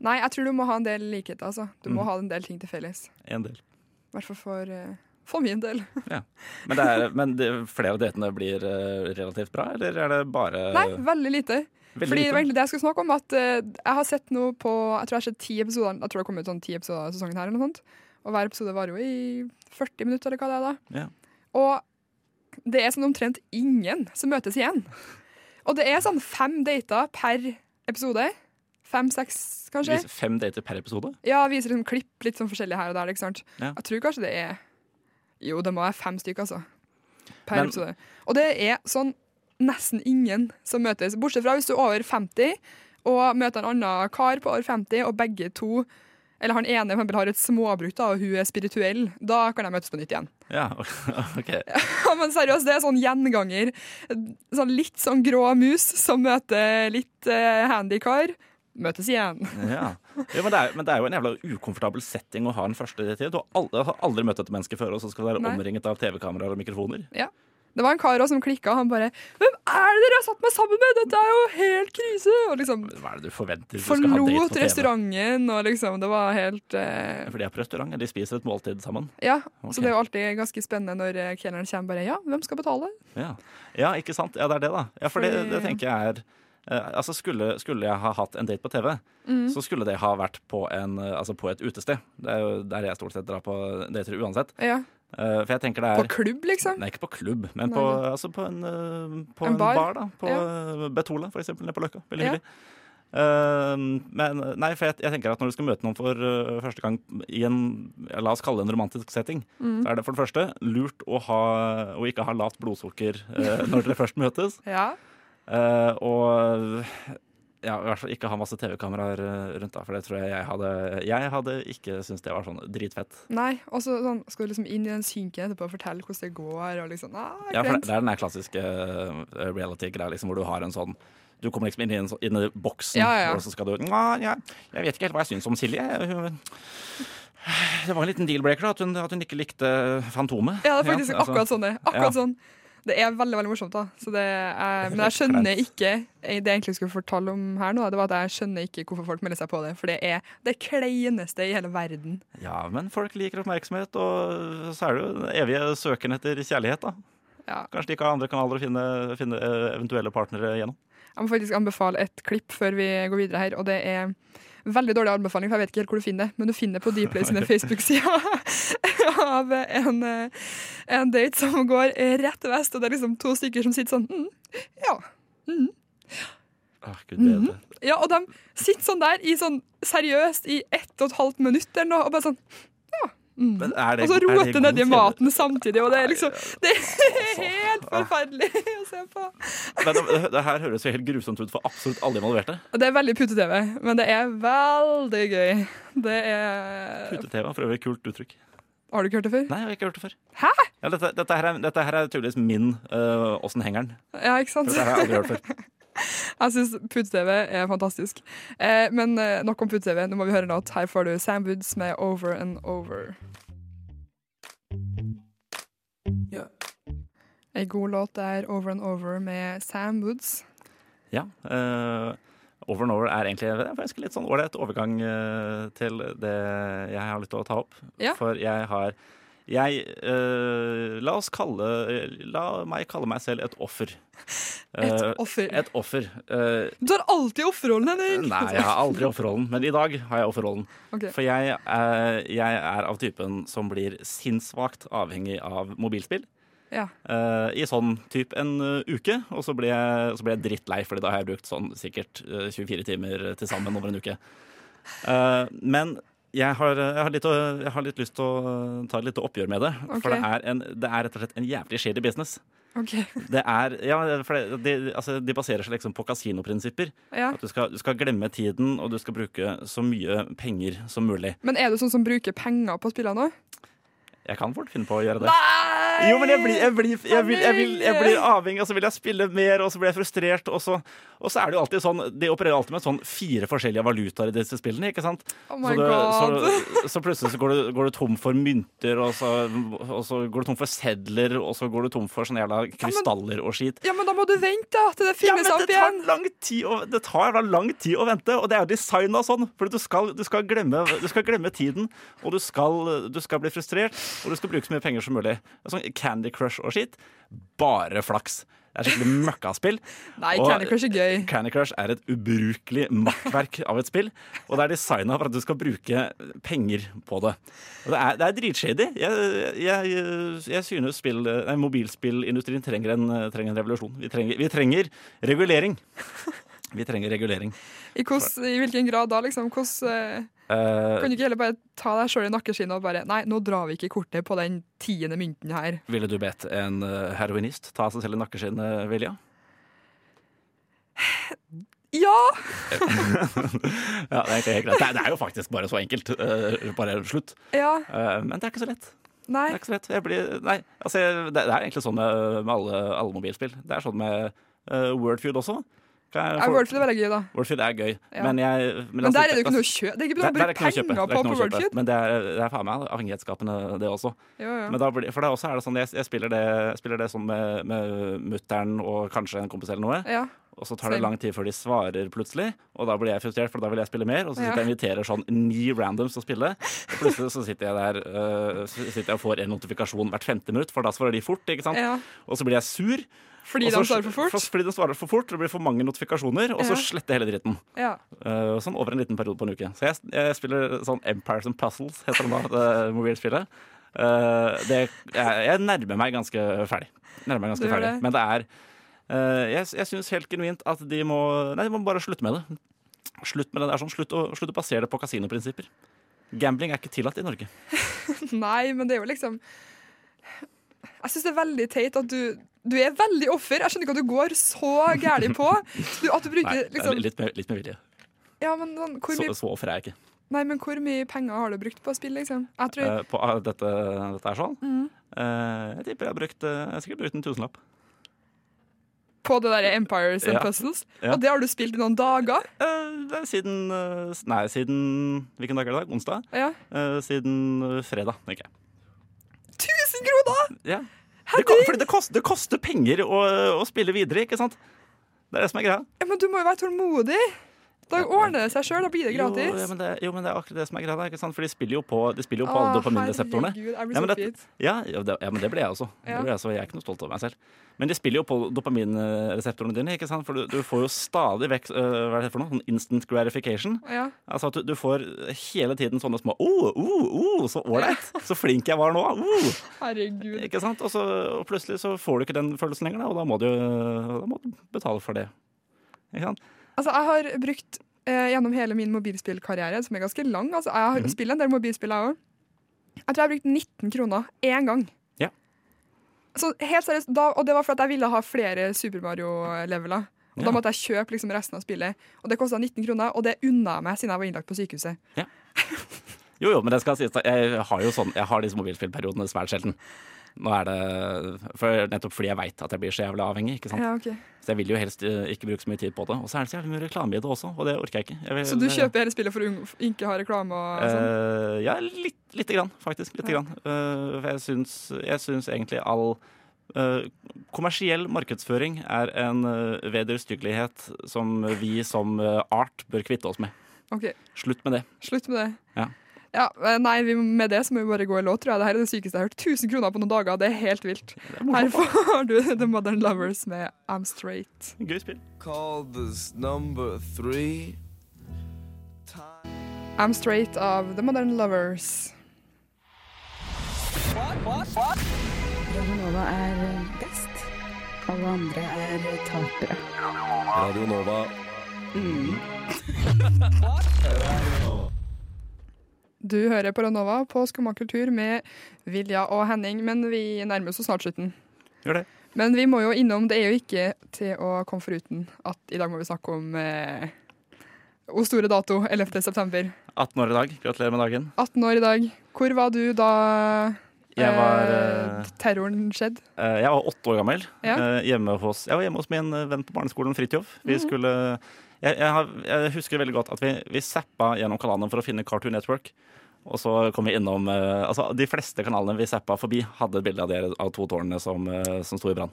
[SPEAKER 3] Nei, jeg tror du må ha en del likheter, altså. Du må
[SPEAKER 4] Mhm.
[SPEAKER 3] ha en del ting til felles.
[SPEAKER 4] En del.
[SPEAKER 3] I hvert fall for, eh, For min del. [laughs]
[SPEAKER 4] Men, det er, men det, flere av datene blir relativt bra, eller er det bare
[SPEAKER 3] Nei, veldig lite.
[SPEAKER 4] Veldig
[SPEAKER 3] Fordi det var egentlig det jeg skulle snakke om. At eh, Jeg har sett noe på Jeg tror jeg har sett ti episoder Jeg tror det kom ut sånn ti episoder av sesongen her. eller noe sånt Og hver episode varer jo i 40 minutter, eller hva det er da.
[SPEAKER 4] Ja.
[SPEAKER 3] Og det er sånn omtrent ingen som møtes igjen. Og det er sånn fem dater per episode. Fem-seks, kanskje.
[SPEAKER 4] Fem dater per episode?
[SPEAKER 3] Ja, viser liksom klipp litt sånn forskjellig her og der. Sant?
[SPEAKER 4] Ja.
[SPEAKER 3] Jeg tror kanskje det er Jo, det må være fem stykker, altså. Per
[SPEAKER 4] Men-
[SPEAKER 3] episode. Og det er sånn nesten ingen som møtes. Bortsett fra hvis du er over 50 og møter en annen kar på over 50, og begge to eller han ene for eksempel, har et småbruk, da, og hun er spirituell. Da kan de møtes på nytt igjen.
[SPEAKER 4] Ja, [laughs] OK.
[SPEAKER 3] Ja, men seriøst, det er sånn gjenganger. Sånn litt sånn grå mus som møter litt uh, handy kar. Møtes igjen.
[SPEAKER 4] Ja. Ja, men, det er, men det er jo en jævla ukomfortabel setting å ha en første tid. Du har aldri, har aldri møtt et menneske før, og så skal du være
[SPEAKER 3] Nei.
[SPEAKER 4] omringet av TV-kameraer og mikrofoner.
[SPEAKER 3] Ja. Det var en kar også som klikka. Han bare 'Hvem er det dere har satt meg sammen med? Dette er jo helt krise!' Og liksom
[SPEAKER 4] Hva er det du forventer? Du
[SPEAKER 3] forlot restauranten, og liksom Det var helt eh,
[SPEAKER 4] For de er på restaurant, de spiser et måltid sammen.
[SPEAKER 3] Ja.
[SPEAKER 4] okay.
[SPEAKER 3] Så det er jo alltid ganske spennende når eh, kelneren kommer bare 'Ja, hvem skal betale?'
[SPEAKER 4] Ja. ja, ikke sant? Ja, det er det, da. Ja, for det,
[SPEAKER 3] Fordi-
[SPEAKER 4] det tenker jeg er eh, altså skulle, skulle jeg ha hatt en date på TV,
[SPEAKER 3] Mm.
[SPEAKER 4] så skulle det ha vært på, en, eh, altså på et utested. Det er jo der jeg stort sett drar på dater uansett.
[SPEAKER 3] Ja.
[SPEAKER 4] Eh, for jeg tenker det er
[SPEAKER 3] På klubb, liksom?
[SPEAKER 4] Nei, ikke på klubb, men på, altså på en, eh, på
[SPEAKER 3] En
[SPEAKER 4] en,
[SPEAKER 3] bar?
[SPEAKER 4] da. På
[SPEAKER 3] Ja.
[SPEAKER 4] eh, Betola, for eksempel, nede på Løkka. Veldig
[SPEAKER 3] Ja.
[SPEAKER 4] hyggelig. Eh, men nei, for jeg, jeg tenker at når du skal møte noen for uh, første gang i en la oss kalle det en romantisk setting,
[SPEAKER 3] Mm.
[SPEAKER 4] så er det for det første lurt å, ha, å ikke ha lavt blodsukker uh, når dere [laughs] først møtes.
[SPEAKER 3] Ja.
[SPEAKER 4] Og ja, i hvert fall ikke ha masse TV-kameraer eh, rundt, da, for det tror jeg jeg hadde Jeg hadde ikke syntes det var sånn dritfett.
[SPEAKER 3] Nei, og så sånn, skal du liksom inn i den synken etterpå og fortelle hvordan det går, og liksom ah,
[SPEAKER 4] Ja, for det, det er den der klassiske uh, reality-greia liksom, hvor du har en sånn Du kommer liksom inn i, en, inn i boksen,
[SPEAKER 3] Ja, ja.
[SPEAKER 4] og så skal du ja, jeg vet ikke helt hva jeg syns om Silje. Hun, det var en liten deal-breaker at hun, at hun ikke likte Fantomet.
[SPEAKER 3] Ja, det er faktisk
[SPEAKER 4] altså,
[SPEAKER 3] akkurat sånn det. Akkurat sånn. Det er veldig veldig morsomt, da. Så det er, men jeg skjønner ikke eh, Det jeg egentlig skulle fortelle om her nå, det var at jeg skjønner ikke hvorfor folk melder seg på det. For det er det kleineste i hele verden.
[SPEAKER 4] Ja, men folk liker oppmerksomhet, og så er det jo den evige søken etter kjærlighet, da.
[SPEAKER 3] Ja.
[SPEAKER 4] Kanskje de ikke har andre kanaler å finne, finne eh, eventuelle partnere gjennom.
[SPEAKER 3] Jeg må faktisk anbefale et klipp før vi går videre her, og det er veldig dårlig anbefaling, for jeg vet ikke helt hvor du finner det, men du finner det på Dplay sine [laughs] Facebook-sider [laughs] av en, eh, en date som går rett vest, og det er liksom to stykker som sitter sånn mm, Ja. Mm.
[SPEAKER 4] Ah, Gud bedre.
[SPEAKER 3] Ja, og de sitter sånn der i sånn seriøst i ett og et halvt minutt eller noe, og bare sånn Ja. Mm.
[SPEAKER 4] Men det-
[SPEAKER 3] og så
[SPEAKER 4] god
[SPEAKER 3] nedi maten samtidig, og det er liksom Det er helt forferdelig [laughs] å se på.
[SPEAKER 4] Men det, det her høres jo helt grusomt ut for absolutt alle involverte.
[SPEAKER 3] Det er veldig pute-TV, men det er veldig gøy. Det er
[SPEAKER 4] Pute-TV er for øvrig kult uttrykk.
[SPEAKER 3] Har du ikke hørt det før?
[SPEAKER 4] Nei, jeg har ikke hørt det før.
[SPEAKER 3] Hæ?
[SPEAKER 4] Ja, dette, dette, her er, dette her er tydeligvis min uh, henger den?
[SPEAKER 3] Ja, ikke sant?
[SPEAKER 4] Dette her har jeg aldri hørt før. [laughs]
[SPEAKER 3] Jeg syns pute-TV er fantastisk. Eh, men eh, nok om pute-TV. Nå må vi høre en låt. Her får du Sam Woods med 'Over and Over'. Ei god låt der, 'Over and Over' med Sam Woods.
[SPEAKER 4] Ja. eh, over and over er egentlig er litt sånn ålreit overgang eh, til det jeg har lyst til å ta opp.
[SPEAKER 3] Ja.
[SPEAKER 4] For jeg har jeg, eh, La oss kalle La meg kalle meg selv et offer. [laughs]
[SPEAKER 3] Et
[SPEAKER 4] Eh,
[SPEAKER 3] offer.
[SPEAKER 4] Et offer.
[SPEAKER 3] Du har alltid offerrollen, Henning!
[SPEAKER 4] Nei, jeg har aldri offerrollen, men i dag har jeg offerrollen.
[SPEAKER 3] Okay.
[SPEAKER 4] For jeg, jeg er av typen som blir sinnssvakt avhengig av mobilspill.
[SPEAKER 3] Ja.
[SPEAKER 4] Uh, I sånn typ en uh, uke, og så ble, jeg, så ble jeg drittlei, Fordi da har jeg brukt sånn sikkert uh, 24 timer til sammen over en uke. Eh, men jeg har, jeg, har litt, jeg har litt lyst til å ta et lite oppgjør med det. For det er, en, det er rett og slett en jævlig shady business.
[SPEAKER 3] Okay. [laughs]
[SPEAKER 4] Det er, ja, for det, de, altså, de baserer seg liksom på kasinoprinsipper.
[SPEAKER 3] Ja.
[SPEAKER 4] At du skal, du skal glemme tiden, og du skal bruke så mye penger som mulig.
[SPEAKER 3] Men er du sånn som bruker penger på spillene òg?
[SPEAKER 4] Jeg kan fort finne på å gjøre det.
[SPEAKER 3] Nei! Nei!
[SPEAKER 4] Jo, men jeg blir, jeg, blir, jeg, vil, jeg, vil, jeg blir avhengig, og så vil jeg spille mer, og så blir jeg frustrert. Og så, og så er det jo alltid sånn De opererer alltid med sånn fire forskjellige valutaer i disse spillene. ikke sant?
[SPEAKER 3] Oh my
[SPEAKER 4] så, det,
[SPEAKER 3] god.
[SPEAKER 4] så, så plutselig så går du, går du tom for mynter, og så, og så går du tom for sedler, og så går du tom for sånne jævla krystaller og skit.
[SPEAKER 3] Ja, men da må du vente da, til det
[SPEAKER 4] Ja,
[SPEAKER 3] opp igjen.
[SPEAKER 4] Ja, men å, det tar jævla lang tid å vente, og det er jo designa sånn. For du skal, du, skal glemme, du skal glemme tiden, og du skal, du skal bli frustrert, og du skal bruke så mye penger som mulig. Sånn Candy Crush og skitt. Bare flaks. Det er skikkelig møkkaspill. [laughs]
[SPEAKER 3] Nei, Candy Crush er gøy.
[SPEAKER 4] Candy Crush er et ubrukelig makkverk av et spill. Og det er designa for at du skal bruke penger på det. Og det er, det er dritshady. Jeg, jeg, jeg synes spill, nei, mobilspillindustrien trenger en, trenger en revolusjon. Vi trenger, vi trenger regulering. [laughs] Vi trenger regulering.
[SPEAKER 3] I, hos, I hvilken grad da, liksom? Hos, eh,
[SPEAKER 4] Eh,
[SPEAKER 3] kan du ikke heller bare ta deg sjøl i nakkeskinnet og bare Nei, nå drar vi ikke kortet på den tiende mynten her.
[SPEAKER 4] ville du bedt en eh, heroinist ta seg selv i nakkeskinnet, Vilja? [sighs]
[SPEAKER 3] Ja! [laughs]
[SPEAKER 4] Ja, det er. Det er, jo faktisk bare så enkelt. Bare slutt.
[SPEAKER 3] Ja.
[SPEAKER 4] Men det er ikke så lett.
[SPEAKER 3] Nei.
[SPEAKER 4] Det er ikke så lett. Jeg blir, nei, altså, det, er egentlig sånn med, med alle, alle mobilspill. Det er sånn med uh, Wordfeud også. Jeg
[SPEAKER 3] Ja, Wordfeud er veldig gøy, da.
[SPEAKER 4] Wordfeud er gøy,
[SPEAKER 3] Ja.
[SPEAKER 4] men jeg
[SPEAKER 3] Men
[SPEAKER 4] altså,
[SPEAKER 3] der er det jo ikke
[SPEAKER 4] altså,
[SPEAKER 3] noe å kjøpe. Det er ikke noe å bruke penger
[SPEAKER 4] er
[SPEAKER 3] på på. Wordfeud.
[SPEAKER 4] Men det er, det er faen meg avhengighetsskapende, det også.
[SPEAKER 3] Jo, jo.
[SPEAKER 4] Men da for det også er det sånn, jeg, jeg spiller det, spiller det sånn med, med mutter'n og kanskje en kompis eller noe.
[SPEAKER 3] Ja.
[SPEAKER 4] Og så tar det lang tid før de svarer plutselig, og da blir jeg frustrert, for da vil jeg spille mer. Og så sitter jeg og inviterer sånn ni randoms til å spille, og plutselig så sitter jeg der uh, sitter jeg og får en notifikasjon hvert femte minutt, for da svarer de fort, ikke sant? Og så blir jeg sur.
[SPEAKER 3] Fordi de svarer for fort?
[SPEAKER 4] fordi de svarer for fort, det blir for mange notifikasjoner, og så
[SPEAKER 3] Ja.
[SPEAKER 4] sletter hele dritten.
[SPEAKER 3] Ja.
[SPEAKER 4] Uh, sånn over en liten periode på en uke. Så jeg, jeg spiller sånn Empires and Puzzles, heter det da, det mobilspillet. Uh, det, jeg, jeg nærmer meg ganske ferdig. Nærmer meg ganske ferdig.
[SPEAKER 3] det.
[SPEAKER 4] Men det er uh, Jeg, jeg syns helt genuint at de må Nei, de må bare slutte med det. Slutt med det der sånn, slutt å, slutt å basere det på kasinoprinsipper. Gambling er ikke tillatt i Norge. [laughs]
[SPEAKER 3] Nei, men det er jo liksom Jeg syns det er veldig teit at du Du er veldig offer. Jeg skjønner ikke at du går så gæli på. Du, at du bruker
[SPEAKER 4] Nei,
[SPEAKER 3] liksom
[SPEAKER 4] litt, med, litt med vilje.
[SPEAKER 3] Ja, men sånn, hvor
[SPEAKER 4] Så, så offer er jeg ikke.
[SPEAKER 3] nei, men hvor mye penger har du brukt på spill, liksom? Jeg tror
[SPEAKER 4] Uh, på uh, dette, dette er sånn.
[SPEAKER 3] Mm.
[SPEAKER 4] Uh, jeg tipper jeg har brukt uh, Jeg sikkert brukt en tusenlapp.
[SPEAKER 3] På det derre Empires and
[SPEAKER 4] Ja.
[SPEAKER 3] Puzzles.
[SPEAKER 4] Ja.
[SPEAKER 3] Og det har du spilt i noen dager?
[SPEAKER 4] Det siden Nei, siden Hvilken dag er det i dag? Onsdag?
[SPEAKER 3] Ja.
[SPEAKER 4] Siden fredag, tenker jeg.
[SPEAKER 3] 1000 kroner!
[SPEAKER 4] Ja. Det, fordi det, kost, det koster penger å, å spille videre, ikke sant? Det er det som er greia.
[SPEAKER 3] Ja, men du må jo være tålmodig. Da ordner det seg sjøl. Da blir det
[SPEAKER 4] Jo,
[SPEAKER 3] gratis.
[SPEAKER 4] ja, men det, jo, men det er akkurat det som er greia. ikke sant? For de spiller jo på, de spiller jo på alle dopaminreseptorene. Ja, men det- Ja, ja, det, ja, men det ble jeg også. Det
[SPEAKER 3] Ja.
[SPEAKER 4] jeg, så jeg er ikke noe stolt over meg selv. Men de spiller jo på dopaminreseptorene dine, ikke sant? for du, du får jo stadig vekk øh, hva er det for noe? Sånn instant gratification.
[SPEAKER 3] Ja.
[SPEAKER 4] Altså at du, du får hele tiden sånne små oh, oh, oh, Så ålreit! Så flink jeg var nå! Oh.
[SPEAKER 3] Herregud.
[SPEAKER 4] Ikke sant? Og, så, og plutselig så får du ikke den følelsen lenger, da, og da må du, da må du betale for det. Ikke sant?
[SPEAKER 3] Altså, jeg har brukt eh, gjennom hele min mobilspillkarriere, som er ganske lang altså, Jeg har
[SPEAKER 4] mm.
[SPEAKER 3] spilt en del mobilspill, jeg òg. Jeg tror jeg har brukt 19 kroner én gang.
[SPEAKER 4] Ja.
[SPEAKER 3] Så helt seriøst, da, Og det var for at jeg ville ha flere Super Mario-leveler. Og Da måtte jeg kjøpe liksom resten av spillet. Og det kosta 19 kroner, og det unna jeg meg siden jeg var innlagt på sykehuset.
[SPEAKER 4] Jo, jo, men det skal sies. Jeg har jo sånn, jeg har disse mobilspillperiodene svært sjelden. Nå er det for, nettopp fordi jeg veit at jeg blir så jævlig avhengig. ikke sant?
[SPEAKER 3] Ja, ok.
[SPEAKER 4] Så jeg vil jo helst eh, ikke bruke så mye tid på det. Og så er det så jævlig mye reklame i det også, og det orker jeg ikke. Jeg vil,
[SPEAKER 3] Så du kjøper hele spillet for å ikke ha reklame og sånn?
[SPEAKER 4] Eh, ja, litt, lite grann, faktisk. Lite
[SPEAKER 3] Ja.
[SPEAKER 4] grann. Uh, for jeg syns, jeg syns egentlig all Uh, kommersiell markedsføring er en uh, vederstyggelighet som vi som uh, art bør kvitte oss med.
[SPEAKER 3] OK,
[SPEAKER 4] Slutt med det.
[SPEAKER 3] slutt med det.
[SPEAKER 4] Ja.
[SPEAKER 3] Ja, eh, nei, vi, Med det så må vi bare gå i låt, tror jeg. Det her er det sykeste jeg har hørt. 1000 kroner på noen dager, det er helt vilt. Her får du The Modern Lovers med I'm Straight.
[SPEAKER 4] Gøy spill.
[SPEAKER 9] Call this number three.
[SPEAKER 3] I'm Straight av The Modern Lovers.
[SPEAKER 10] Radionova er best. Alle andre er tapere.
[SPEAKER 9] Radio Nova. [laughs]
[SPEAKER 3] Du hører på Ranova på Skumma kultur med Vilja og Henning, men vi nærmer oss snart slutten.
[SPEAKER 4] Gjør det.
[SPEAKER 3] Men vi må jo innom, det er jo ikke til å komme foruten at i dag må vi snakke om eh, O store dato, 11. september.
[SPEAKER 4] 18 år i dag. Gratulerer med dagen.
[SPEAKER 3] 18 år i dag. Hvor var du da
[SPEAKER 4] Jeg var,
[SPEAKER 3] eh,
[SPEAKER 4] eh,
[SPEAKER 3] terroren skjedde.
[SPEAKER 4] Eh, Jeg var åtte år gammel.
[SPEAKER 3] Ja.
[SPEAKER 4] eh, Hjemme hos, jeg var hjemme hos min venn på barneskolen, Fridtjof. Vi
[SPEAKER 3] Mhm.
[SPEAKER 4] skulle jeg, jeg, har, jeg husker veldig godt at vi, vi zappa gjennom kanalene for å finne Cartoon Network. Og så kom vi innom eh, Altså, de fleste kanalene vi zappa forbi, hadde et bilde av, dere, av to tårnene som, eh, som sto i brann.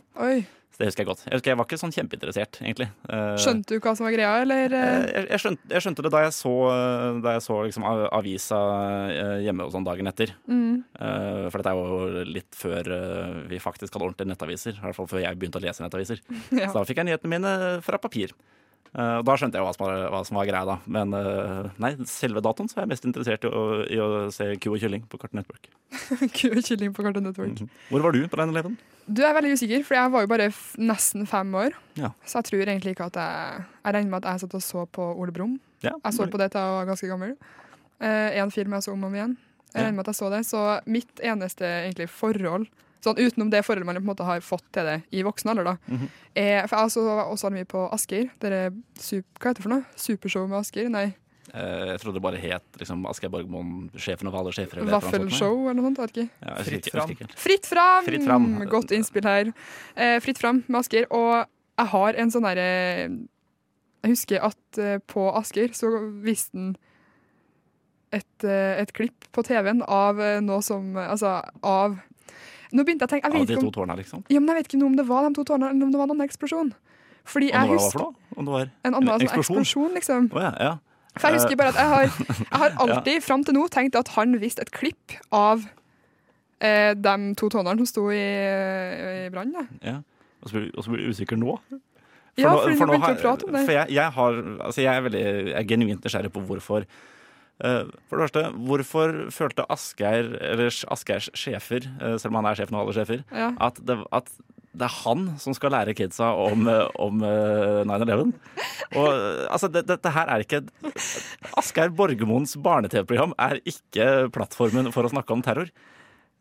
[SPEAKER 4] Så det husker jeg godt. Jeg husker jeg var ikke sånn kjempeinteressert, egentlig. Eh,
[SPEAKER 3] Skjønte du hva som var greia, eller?
[SPEAKER 4] Eh,
[SPEAKER 3] eh?
[SPEAKER 4] Jeg, jeg, skjønte, jeg skjønte det da jeg så, da jeg så liksom avisa eh, hjemme og sånn dagen etter.
[SPEAKER 3] Mm.
[SPEAKER 4] Eh, For dette er jo litt før eh, vi faktisk hadde ordentlige nettaviser. I hvert fall før jeg begynte å lese nettaviser. [laughs]
[SPEAKER 3] Ja.
[SPEAKER 4] Så da fikk jeg nyhetene mine fra papir. Eh, Da skjønte jeg hva som var, hva som var greia, da. Men eh, nei, selve datoen så er jeg mest interessert i å, i å se ku og kylling på Cartoon Network.
[SPEAKER 3] Ku [laughs] og kylling på Cartoon Network.
[SPEAKER 4] Mhm. Hvor var du på den eleven?
[SPEAKER 3] Du er veldig usikker, for jeg var jo bare nesten fem år.
[SPEAKER 4] Ja.
[SPEAKER 3] Så jeg tror egentlig ikke at jeg Jeg regner med at jeg satt og så på Ole Brumm.
[SPEAKER 4] Ja,
[SPEAKER 3] Jeg så på det til jeg var ganske gammel. Eh, en film jeg så om og om igjen. Jeg regner med at jeg så det. Så mitt eneste egentlig forhold Sånn utenom det forholdet man på en måte har fått til det i voksen alder, da.
[SPEAKER 4] Mhm.
[SPEAKER 3] er, for jeg så også mye på Asker. Dere, hva heter det for noe? Supershow med Asker? Nei,
[SPEAKER 4] Eh, Jeg trodde det bare het liksom, Asgeir Borgmoen, sjefen over alle sjefer.
[SPEAKER 3] Vaffelshow eller noe sånt?
[SPEAKER 4] Ja,
[SPEAKER 5] Fritt
[SPEAKER 4] ikke.
[SPEAKER 3] Fritt fram!
[SPEAKER 4] Fritt fram.
[SPEAKER 3] Godt innspill her. Eh, fritt fram med Asker. Og jeg har en sånn derre Jeg husker at eh, på Asker så viste han et, eh, et klipp på TV-en av eh, noe som Altså av Nå begynte jeg å tenke jeg vet
[SPEAKER 4] de
[SPEAKER 3] ikke
[SPEAKER 4] to
[SPEAKER 3] om,
[SPEAKER 4] tårna, liksom?
[SPEAKER 3] ja, men jeg vet ikke om det var de to tårnene, eller om det var en annen eksplosjon. Fordi jeg husker?
[SPEAKER 4] Om det var
[SPEAKER 3] en annen
[SPEAKER 4] en
[SPEAKER 3] sånn
[SPEAKER 4] eksplosjon?
[SPEAKER 3] eksplosjon, liksom.
[SPEAKER 4] Oh, ja, ja.
[SPEAKER 3] For jeg husker bare at jeg har, jeg har [laughs] alltid fram til nå tenkt at han viste et klipp av eh, de to tårnene som sto i, i brann.
[SPEAKER 4] ja. Og så blir du usikker nå?
[SPEAKER 3] Ja,
[SPEAKER 4] nå-
[SPEAKER 3] for, nå
[SPEAKER 4] nå
[SPEAKER 3] begynte vi
[SPEAKER 4] har-. For jeg, jeg, har, altså jeg, er veldig, jeg er genuint nysgjerrig på hvorfor. Eh, for det første, hvorfor følte Asgeir, eller Asgeirs sjefer, eh, selv om han er sjef nå, alle sjefer,
[SPEAKER 3] Ja.
[SPEAKER 4] at, det, at det er han som skal lære kidsa om, eh, om eh, 9-11? Eh, altså, det, dette her er ikke Asgeir Borgermoens barne-TV-program er ikke plattformen for å snakke om terror.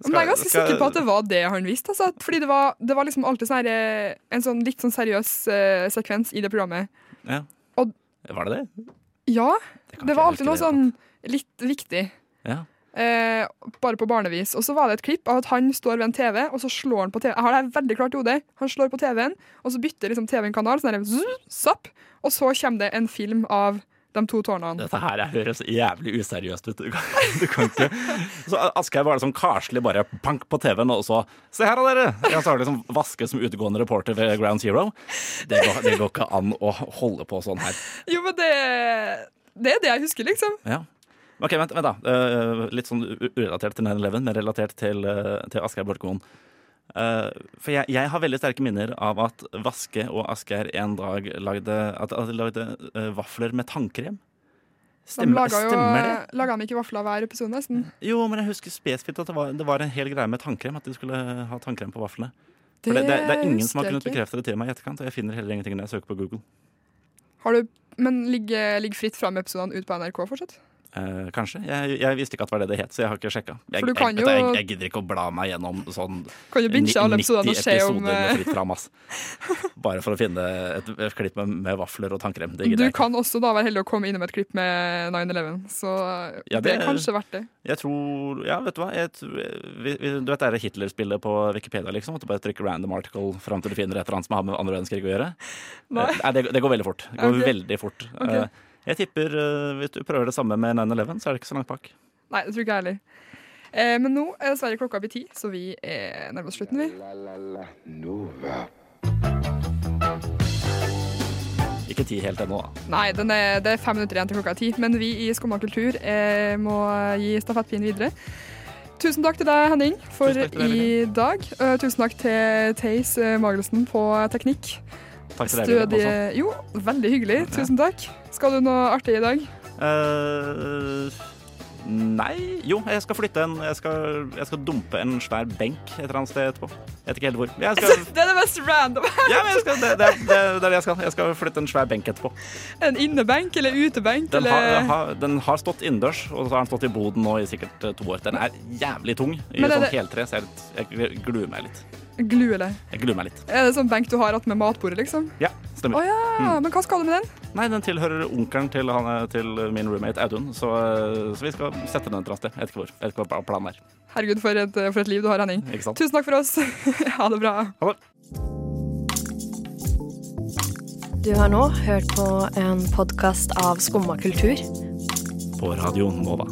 [SPEAKER 3] Men jeg er ganske
[SPEAKER 4] skal-
[SPEAKER 3] sikker på at det var det han visste. Altså. Fordi det var, det var liksom alltid sånn her, en sånn litt sånn seriøs uh, sekvens i det programmet.
[SPEAKER 4] Ja.
[SPEAKER 3] Og-
[SPEAKER 4] Var det det?
[SPEAKER 3] Ja, Det,
[SPEAKER 4] det
[SPEAKER 3] var alltid noe sånn litt viktig.
[SPEAKER 4] Ja.
[SPEAKER 3] Eh, bare på barnevis. Og så var det et klipp av at han står ved en TV, og så slår han på TV. Jeg har det veldig klart i hodet. Han slår på TV-en, og så bytter liksom TV-en kanal, sånn her, zzz, zapp, og så kommer det en film av de to tårnene.
[SPEAKER 4] Dette her høres jævlig useriøst ut. Du kan, [laughs] du kan ikke Så Aschehoug var sånn karslig bare pank på TV-en, og så Se her, dere! Jeg har liksom vasket som utegående reporter ved Ground Zero. Det går, det går ikke an å holde på sånn her.
[SPEAKER 3] Jo, men det, det er det jeg husker, liksom.
[SPEAKER 4] Ja. Ok, vent, vent da. Eh, litt sånn urelatert til 9-11, men relatert til, uh, til Aschehoug Borchmoen. Eh, for jeg, jeg har veldig sterke minner av at Vaske og Asgeir en dag lagde, at, at lagde eh, vafler med tannkrem.
[SPEAKER 3] De
[SPEAKER 4] Stemmer,
[SPEAKER 3] laga jo,
[SPEAKER 4] stemmer det?
[SPEAKER 3] laga de ikke vafler hver episode, nesten?
[SPEAKER 4] Jo, men jeg husker spesifikt at det var, det var en hel greie med tannkrem. At de skulle ha tannkrem på vaflene.
[SPEAKER 3] Det,
[SPEAKER 4] For det, det, det er ingen som har kunnet bekrefte det til meg i etterkant, og jeg finner heller ingenting når jeg søker på Google.
[SPEAKER 3] Har du, men ligger, ligger Fritt fram-episodene ut på NRK fortsatt?
[SPEAKER 4] Eh, kanskje. Jeg, jeg visste ikke at det var det det het, så jeg har ikke sjekka. Jeg, jeg, jeg, jeg gidder ikke å bla meg gjennom sånn
[SPEAKER 3] Kan jo binge alle
[SPEAKER 4] 90 episoder med
[SPEAKER 3] eh,
[SPEAKER 4] fritt fram, ass. [laughs] Bare for å finne et, et klipp med, med vafler og tannkrem.
[SPEAKER 3] Du kan også da være heldig å komme innom et klipp med 9-11, så
[SPEAKER 4] Ja,
[SPEAKER 3] det,
[SPEAKER 4] det-
[SPEAKER 3] er kanskje verdt det.
[SPEAKER 4] Jeg tror Ja, vet du hva. Vi, du vet det er Hitler-spillet på Wikipedia, liksom? At du bare trykker random article fram til du finner et eller annet som har med andre verdenskrig å gjøre?
[SPEAKER 3] Nei.
[SPEAKER 4] Nei det, det går veldig fort. Det går
[SPEAKER 3] okay.
[SPEAKER 4] veldig fort.
[SPEAKER 3] Okay.
[SPEAKER 4] Eh, Jeg tipper eh, hvis du prøver det samme med 9-11, så er det ikke så langt bak.
[SPEAKER 3] Nei, det tror ikke jeg heller. Eh, men nå er dessverre klokka blitt ti, så vi er nærmest slutten, vi.
[SPEAKER 2] La, la, la, Nova.
[SPEAKER 4] Ikke ti helt ennå, da.
[SPEAKER 3] Nei, den er, det er fem minutter igjen til klokka er ti, men vi i Skumma kultur eh, må gi stafettpinnen videre. Tusen takk til deg, Henning, for
[SPEAKER 4] deg,
[SPEAKER 3] i dag. Eh, tusen takk til Theis eh, Magelsen på teknikk.
[SPEAKER 4] Takk til deg,
[SPEAKER 3] Stødig. Jo, veldig hyggelig. Tusen takk. Skal du noe artig i dag?
[SPEAKER 4] Eh, nei Jo, jeg skal flytte en jeg skal, jeg skal dumpe en svær benk et eller annet sted etterpå. Jeg vet ikke helt hvor. Skal,
[SPEAKER 3] Det er det mest random.
[SPEAKER 4] ja, men skal, det, det, det, er det jeg skal. Jeg skal flytte en svær benk etterpå.
[SPEAKER 3] En innebenk eller utebenk?
[SPEAKER 4] Den
[SPEAKER 3] eller?
[SPEAKER 4] har, har, den har stått innendørs, og så har den stått i boden nå i sikkert eh, to år. Den er jævlig tung i sånn
[SPEAKER 3] det-
[SPEAKER 4] heltre, så jeg, jeg gluer meg litt.
[SPEAKER 3] Glue, eller?
[SPEAKER 4] Jeg gluer meg litt.
[SPEAKER 3] Er det sånn benk du har hatt med matbordet, liksom?
[SPEAKER 4] Ja, stemmer.
[SPEAKER 3] Å ja, men hva skal du med den?
[SPEAKER 4] Nei, den tilhører onkelen til, han, er- til min roommate Audun, så, eh, så vi skal sette den et eller annet sted. Jeg vet ikke hvor. Jeg vet ikke hva planen er.
[SPEAKER 3] Herregud, for et, for et liv du har, Henning.
[SPEAKER 4] Ikke sant?
[SPEAKER 3] Tusen takk for oss. [laughs] ha det bra.
[SPEAKER 4] Ha det.
[SPEAKER 11] Du har nå hørt på en podkast av Skumma kultur.
[SPEAKER 4] På Radio Nova.